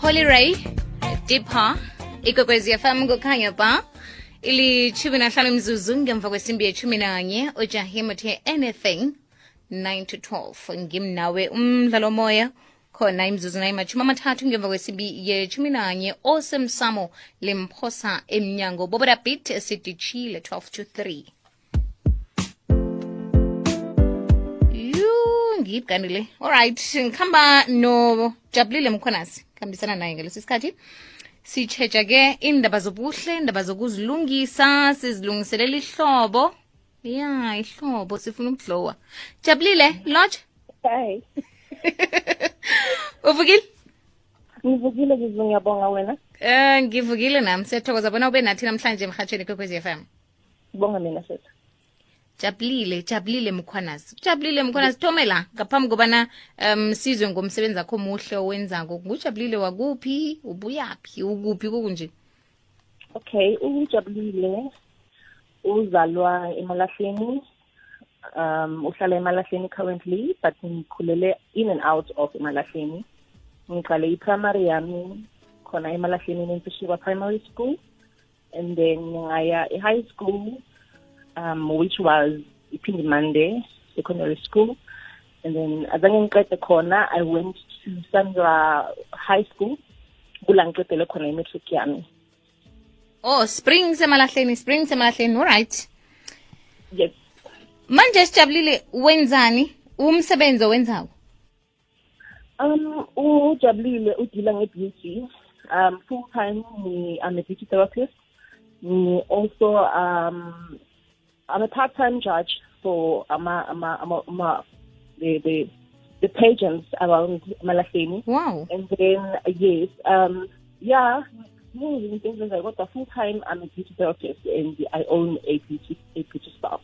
Holy Ray, Deepa, ikwekwezi FM kukhanya ba ilithumi nahlanu mzuzu ngemva kwesimbi yethumi nanye ujahim uthe anything 9 to 12 ngimnawe umdlalo moya khona imzuzu nayimatshumi amathathu ngemva kwesimbi yethumi nanye osemsamo limphosa emnyango bobodabit chile, 12 to 3 yu ngiyibganile alright ngikhamba nojabulile mkhonasi khambisana naye ngaleso sikhathi. Sitshetsha ke indaba zobuhle indaba zokuzilungisa sizilungiselela ihlobo. Ya ihlobo sifuna ukudlowa. Jabulile lodge? Hayi, uvukile? Ngivukile zizu ngiyabonga wena. um ngivukile nami siyathokoza bona ube nathi namhlanje emhatshweni kwekwezi f m. Bonga mina sethu. Jabulile jabulile mkhwanazi jabulile mkhwanazi. Thome la ngaphambi kobana um sizwe ngomsebenzi akho muhle owenzako. Ngujabulile wakuphi? Ubuyaphi? Ukuphi kukunje Okay, ujabulile uzalwa emalahleni. Um uhlala emalahleni currently but ngikhulele in and out of emalahleni. Ngiqale i-primary yami khona emalahleni eMfishiwa Primary School and then ngaya e-high school. Um which was Ipindi Monday Secondary School. And then azange ngiqede khona I went to Sandra High School kula ngiqedele khona i-matric yami. Oh spring semalahleni spring semalahleni all right. yes. Manje sijabulile wenzani? Umsebenzi owenzawo? um ujabulile udila nge-beauty. Um full time ni I'm a beauty therapist. Ni also um I'm a part time judge for ama ama ama, ama the the the pageants around Malahleni. Wow. And then uh, yes um yeah moving things like that. Full time I'm a beauty therapist and I own a beauty a beauty spa.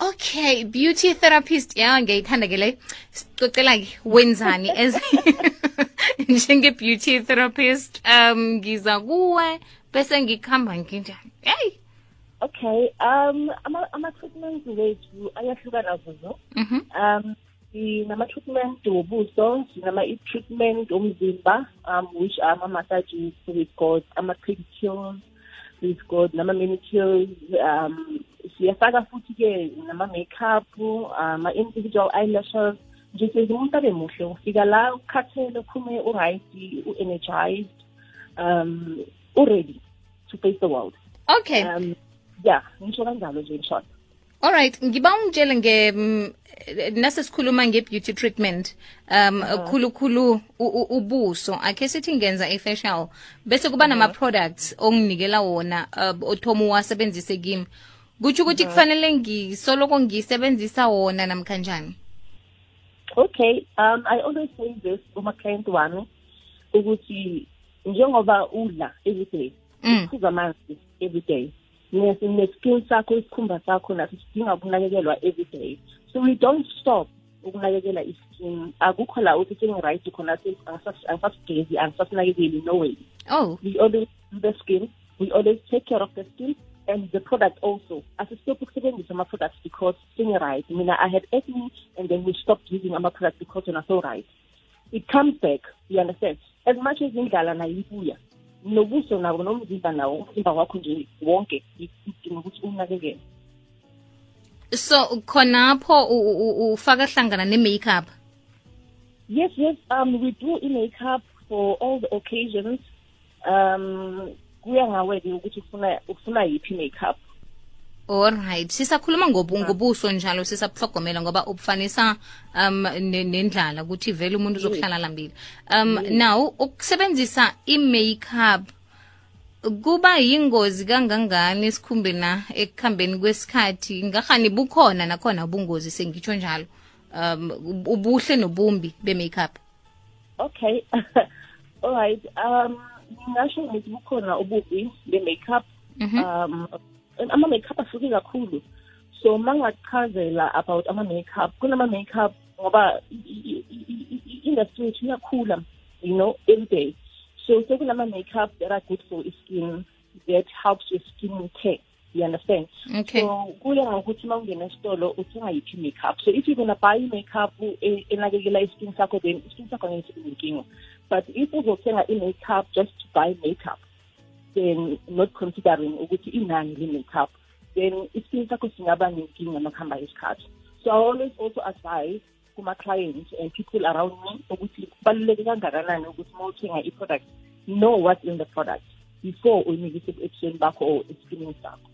Okay beauty therapist ya ngiyayithanda ke le. Sicocela ke wenzani as njenge beauty therapist? Um ngiza kuwe bese ngikhamba nginjani? Hey Okay, um, ama, ama treatments wethu ayahlukana zuzu. mhm Um, sinama treatment wobuso, sinama treatment omzimba, um, which are ama massages. So we've got ama pedicures, we've got nama manicures, um, siyafaka futhi ke nama makeup, ama individual eyelashes. Nje siyenza umuntu abe muhle ufika la ukhathele uphume u-right u-energized um u-ready to face the world okay um yeah ngisho kanjalo nje in short alright ngiba ungitshele nge mm, nasesikhuluma nge-beauty treatment um khulukhulu u- u- ubuso. Akhe sithi ngenza i-facial bese kuba nama-products onginikela wona uh, othoma uwasebenzise kimi. Kutsho ukuthi kufanele ngisoloko ngiyisebenzisa wona namkhanjani? Okay um i always say this uma client wami ukuthi njengoba udla every day Mm. uphuza amanzi every day. Ne-skin sakho isikhumba sakho naso sidinga ukunakekelwa every day. So we don't stop ukunakekela i-skin. Akukho la uthi sengi-right khona angisasigezi angisasinakekeli no way. Oh. We always do the skin. We always take care of the skin and the product also. Ukusebenzisa ama-products because singi-right mina i had acne and then we stopped using ama-products because wena so right. It comes back you understand? As much as indlala nayo ibuya nobuso nabo nomzimba nawo umzimba wakho nje wonke idinga ukuthi unakekele. So khonapho u- u- u- ufaka hlangana ne-makeup? Yes yes um we do i-makeup for all the occasions. Um kuya ngawe-ke ukuthi ufuna ufuna yiphi i-makeup. Alright sisakhuluma ngobu ngobuso njalo sisabuhlogomela ngoba ubufanisa um ne- nendlala ukuthi vele umuntu uzokuhlala lambili um now ukusebenzisa i-makeup kuba yingozi kangangani esikhumbeni na ekuhambeni kwesikhathi? Ngahani bukhona nakhona ubungozi? Sengitsho njalo. Um ubuhle nobumbi be-makeup. Okay. All right. Um ngingasho ukuthi bukhona ububi be-makeup. Mhm. Um ama-makeup ahluke kakhulu. So mangakuchazela about ama-makeup, kunama-makeup ngoba i-industry yethu iyakhula, you know, every day. So sekunama-makeup that are good for skin, that helps with skin care. You understand? okay So kuya ngokuthi uma ungena esitolo uthenga yiphi makeup. So if you're gonna buy makeup e- enakekela iskin sakho then iskin sakho ngeke sibe nenkinga. but if uzothenga i-makeup just to buy makeup then not considering ukuthi inani le-makeup then iskin sakho singaba nenkinga makuhamba isikhathi so i always also advise kuma-clients and people around me ukuthi kubaluleke kangakanani ukuthi uma uthenga i-product know what's in the product before uyinikise ebusweni bakho or eskinini sakho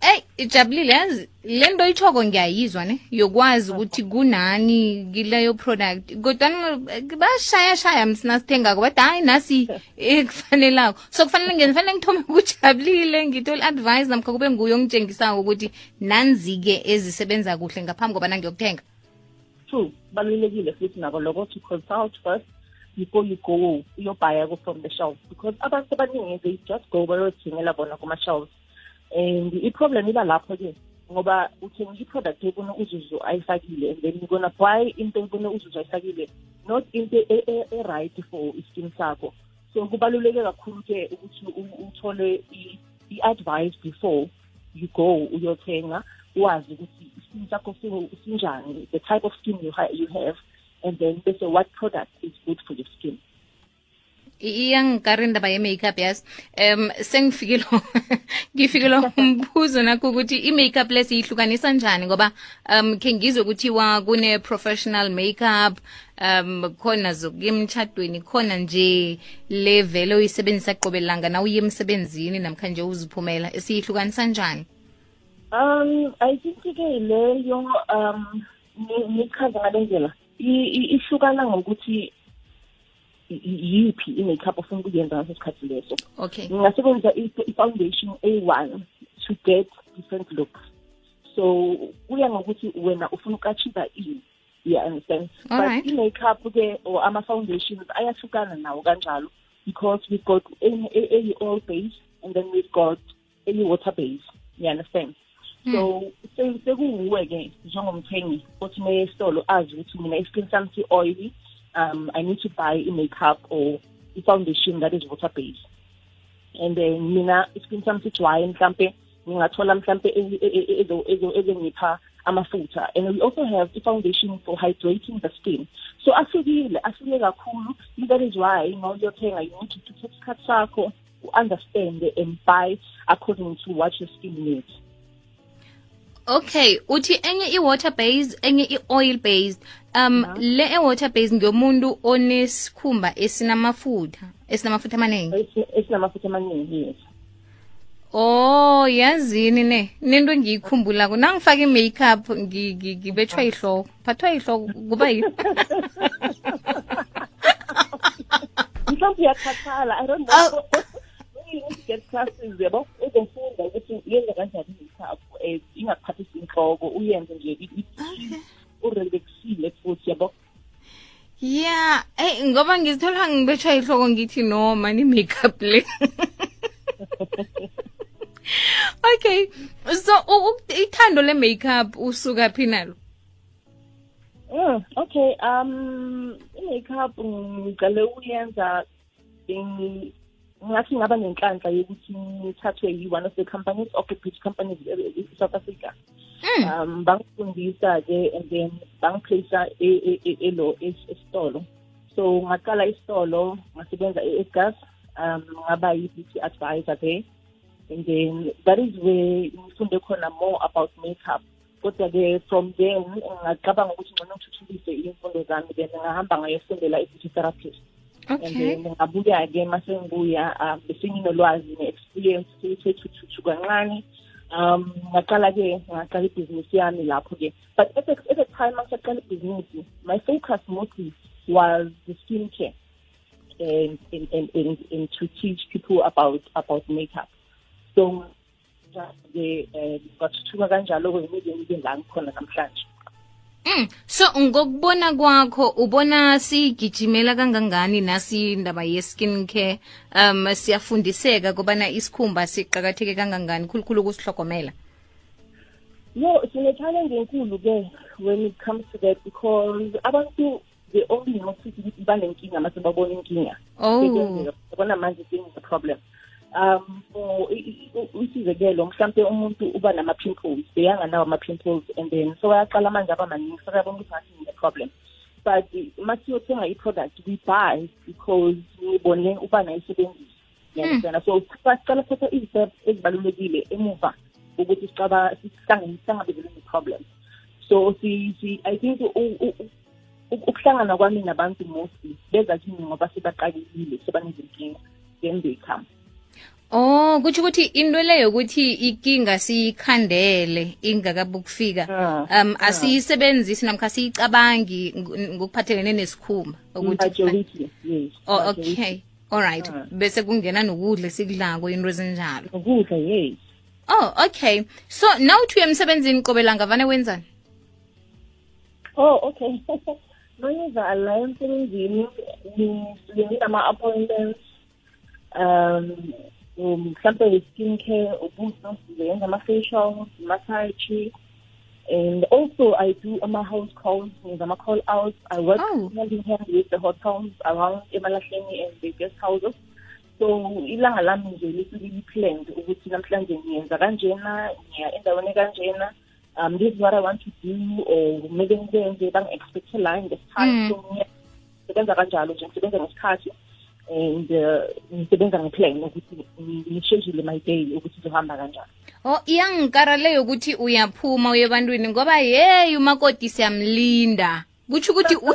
Ey ijabulile yazi le nto ithoko ngiyayizwa ne? Yokwazi ukuthi kunani kileyo product. Kodwa bashayashaya shaya msina sithengako bathi hayi nasi ekufanelako. So kufanele ngifanele ngithome kujabulile ngithole advice namkha kube nguyo ongitshengisako ukuthi nanzi-ke ezisebenza kuhle ngaphambi kobana ngiyokuthenga. Two balulekile futhi nako loko to consult first before you go uyobhaya from the shelf. Because abantu abaningi they just go bayothingela bona kuma-shelves and i-problem iba lapho-ke ngoba uthenga i-product ebona uzuzu ayifakile and then you're into ebona uzuzu ayifakile not into e-right for iskin sakho. So kubaluleke kakhulu-ke ukuthi uthole i-advice before you go uyothenga wazi ukuthi iskin sakho sinjani the type of skin you, you have and then bese what product is good for your skin iyangikari indaba ye-makeup yazi um sengifikile ngifikile umbuzo nakho ukuthi i-makeup le siyihlukanisa njani ngoba um khe ngizwe kuthiwa kune-professional makeup um khona zokuya emtshadweni khona nje le vele uyisebenzisa qobelanga na uye emsebenzini namkhanje uziphumela siyihlukanisa njani um i think ke leyo um nichaza ngale ndlela ihlukana ngokuthi yiphi i-makeup ofuna ukuyenza ngaso sikhathi leso. Okay. Ngingasebenzisa i-foundation a1 to get different looks. So kuya ngokuthi wena ufuna ukachiva ini? You understand. Alright. but i-makeup ke or ama-foundations ayahlukana nawo kanjalo because we've got a-oil base and then we've got a-water base. You understand? So sekunguwe-ke njengomthengi othi uma esitolo azi ukuthi mina iskin sami si-oily um, I need to buy a makeup or a foundation that is water based. And then mina iskin sami sidry mhlambe mhlambe ezongipha amafutha and we also have a foundation for hydrating the skin so ahlukile ahluke kakhulu that is why ma uyothenga you need to take isikhathi sakho understand and buy according to what your skin needs okay uthi enye i-water based enye i-oil based. Um le e-water based ngiyomuntu onesikhumba esinamafutha esinamafutha amaningi esinamafutha amaningi yes. Oh yazini ne? Nento ngiyikhumbulako nangifaka i-makeup ngi- ngi- ngibethwa yihloko. Phathwa yihloko kuba yini mhlawumbe uyakhathala i don't Aw. know when you need to get classes yabo uzofunda ukuthi uyenza kanjani. i-makeup um ingakuphathisi inhloko uyenze nje i- i- urelaxile futhi yabo? Ya eyi ngoba ngizithola ngibethwa yihloko ngithi no mani makeup le. Okay so u- u- ithando le-makeup usuka phi nalo? Mm, okay um i-makeup ngiqale ukuyenza ngi- ngathi ngaba nenhlanhla yokuthi ngithathwe yi-one of the companies of the beauty companies e-south africa. Mm. um bangifundisa-ke and then bangiplacea e- e- e- elo es- esitolo so ngaqala isitolo ngasebenza e-egas um ngaba yi-beauty advisor there. And then that is where ngifunde khona more about makeup. Kodwa-ke from then ngacabanga ukuthi ngcono ngithuthukise iy'mfundo zami then ngahamba ngayofundela i-beauty therapist and okay. then ngabuya-ke mase ngibuya um bese nginolwazi ne-experience kancane. Um ngaqala-ke ngaqala ibhizinisi yami lapho-ke. But at the, at the time ngisaqala ibhizinisi my focus mostly was the skin care and, and, and, and, and to teach people about about makeup. So um kanjalo-ke ngibe la ngikhona namhlanje Mm. so ngokubona kwakho ubona sigijimela kangangani nasi indaba ye-skin care um siyafundiseka kobana isikhumba siqakatheke kangangani khulukhulu ukusihlogomela No, sine-challenge enkulu-ke when it comes to that because abantu they only notice ukuthi banenkinga mase babona inkinga. Oh. Sekuyenzeka, babona manje things a problem um for i- i- isizekelo mhlampe umuntu uba nama-pimples bekanganawo ama-pimples and then so ayaqala manje aba maningi sekuyabona ukuthi ngathi ngine-problem but masiyothenga i-product we buy because ngibone uba nayisebenzisa. Ngiyandisana so sicala sithatha iy'step ezibalulekile emuva ukuthi sicaba sihlangabezele ne-problem. So si, si i think ukuhlangana kwami nabantu mostly beza kimi ngoba sebaqalekile sebanezinkinga then they come. Oh kuthi ukuthi into leyo ukuthi ikinga siyikhandele ingakabukufika um asiyisebenzisi namkha siyicabangi ngokuphathelene nesikhumba yes Oh okay. all right. Bese kungena nokudla sikudlako into ezinjalo. Ukudla yes. Oh okay. So now uthi uyemsebenzini qobe langa vane wenzani? Oh okay. Mangiza la emsebenzini nginama-appointments um mhlampe i-skin care ubuso sizenza ama-facials massage and also I do ama-house calls ngenza ama-call outs I work Oh. hand in hand with the hotels around emalahleni and the guest houses. So ilanga lami nje lisuke li-planned ukuthi namhlanje ngiyenza kanjena ngiya endaweni kanjena um this is what I want to do or maybe ngizenze bangi-expecte la ngesikhathi Mm. so ngisebenza kanjalo nje ngisebenza ngesikhathi and uh, ngisebenza ngeplan ukuthi ngisheshile my day ukuthi izohamba kanjani Oh iyangikara leyo ukuthi uyaphuma uye ebantwini ngoba hey umakoti siyamlinda kutsho ukuthi u-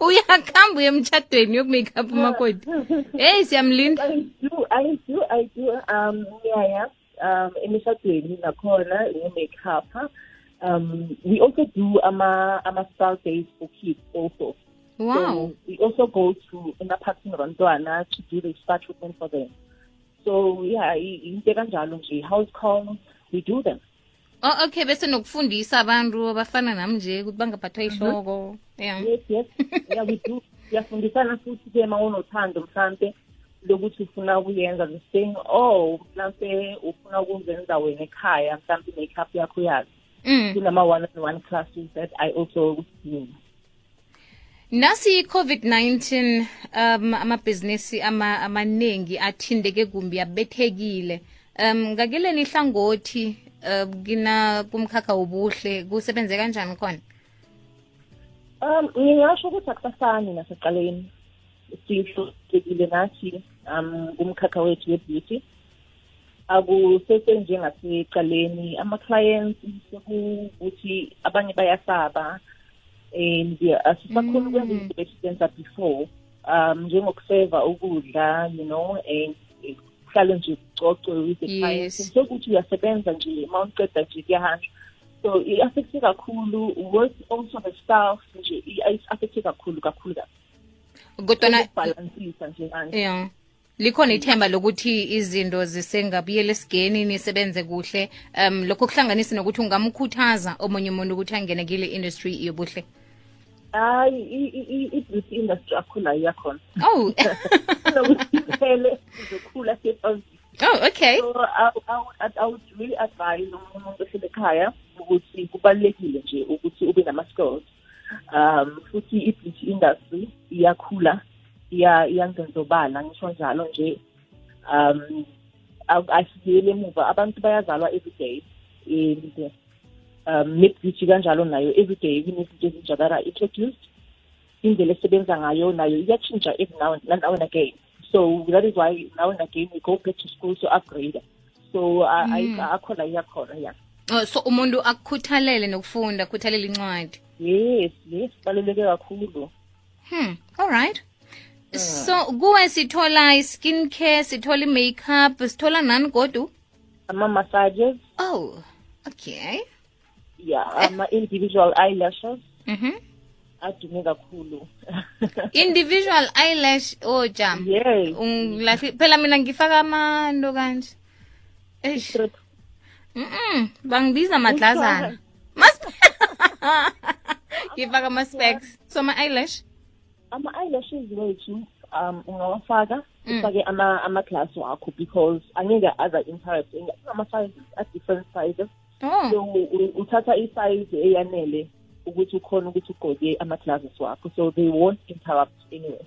uyakhamba uye emtshadweni yokumake up umakoti hey siyamlinda I do, I do, I do. Um, ngiyaya um emishadweni nakhona nge-makeup. Um, we also do ama ama spa days for kids also. Wow So we also go to emaphathini abantwana to do the spa treatment for them. So yeah, i- into kanjalo nje house calls we do them. oh okay bese nokufundisa abantu abafana nami nje ukuthi bangaphathwa ihloko yeah Yes, yes. yeah, we do. Siyafundisana futhi ke uma unothando mhlampe lokuthi ufuna ukuyenza the thing oh mhlampe ufuna ukuzenza wena ekhaya mhlampe makeup yakho yazi mm. kunama one on one classes that I also do. Nasi i-covid-19 um amabhizinisi ama amaningi athindeke kumbi abethekile um ngakeleni ihlangothi um kina kumkhakha wobuhle kusebenze kanjani khona Um ngingasho ukuthi akusafani nasekuqaleni. Sihlukile nathi um kumkhakha wethu we-beauty. Akusese njengasekuqaleni ama clients sekuthi abanye bayasaba and asisakhona ukwenza izinto besizenza before um njengokuseva ukudla you know and kuhlale nje kucocwe with the clients. Sokuthi uyasebenza nje uma uqeda nje kuyahanjwa so i-affecte kakhulu work also the staff nje i-affecte kakhulu kakhulu kodwana ukubhalansisa nje kanje. Yeah. Likhona ithemba lokuthi izinto zisengabuyela esigeni nisebenze kuhle. Um lokho kuhlanganisa nokuthi ungamkhuthaza omunye umuntu ukuthi angene kile industry yobuhle hayi i- i- i- i-beauty industry akhula iyakhona oh. Kunokuthi iphele izokhula sephambili. Oh okay. So I, I, would- I would really advise umuntu ohlele ekhaya ukuthi kubalulekile nje ukuthi ube nama-skills um futhi i-beauty industry iyakhula iya- iyangenzobala ngisho njalo nje um a- asibuyele emuva abantu bayazalwa every day and um kanjalo nayo everyday kunezinto ezintsha that are introduced indlela esebenza ngayo nayo iyatshintsha every now and, now and again so that is why now and again we go back to school to upgrade so mm. akhona iyakhona ya oh, so umuntu akukhuthalele nokufunda akhuthalele incwadi yes yes baluleke kakhulu Hmm, all right. So kuwe sithola i-skin care, sithola i-makeup, sithola nani godu? ama-massages Oh, okay. Yeah ama-individual eyelashes Mhm. adume kakhulu Individual eyelash oh jam. yes Ungilahli phela mina ngifaka amanto kanje. Eish. Mhm. Bangibiza madlazana. Ngifaka ama specs. So my eyelash. ama-eyelashes wethu um ungawafaka ufake ama ama-glass wakho because angeke aza interrupt ama-sizes a-different sizes. So u- uthatha isayizi eyanele ukuthi ukhona ukuthi ugqoke ama-glasses wakho. So they won't interrupt anyway.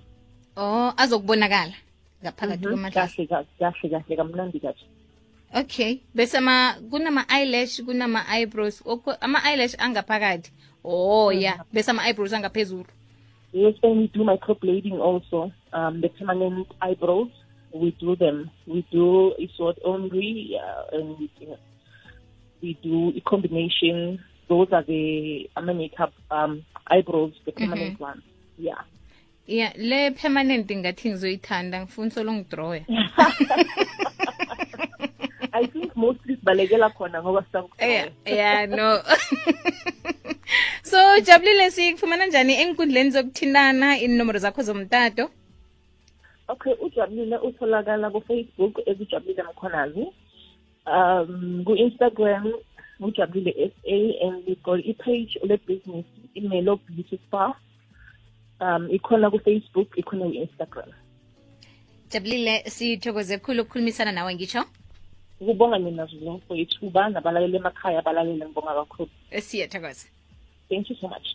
Oh, azokubonakala ngaphakathi Mhm. kwamadlasi. kahle ka- kahle kamnandi kahle. Okay bese ama kunama eyelash kunama eyebrows Oku- ama eyelash angaphakathi. Oh yeah bese ama eyebrows angaphezulu. Yes, and we do microblading also. Um, the permanent eyebrows, we do them. We do isort sort only, uh, and uh, we do a combination. Those are the makeup um, eyebrows, the permanent mm -hmm. ones. Yeah. yeah le permanent ngathi ngizoyithanda ngifuna solo ngidrowe I think mostly sibalekela khona ngoba yeah yeah no so jabulile sikufumana njani enkundleni zokuthintana inomboro zakho zomtato Okay, ujabulile utholakala ku-Facebook ekujabulile mkhonazi. Um, ku-Instagram ujabulile SA and we got i-page le-business imelo beauty spa. Um, ikhona ku-Facebook, ikhona ku-Instagram. jabulile sithokoze khulu ukukhulumisana nawe ngitsho Ukubonga mina Zulu for ithuba nabalaleli emakhaya abalaleli ngibonga kakhulu. siyathokoza Thank you so much.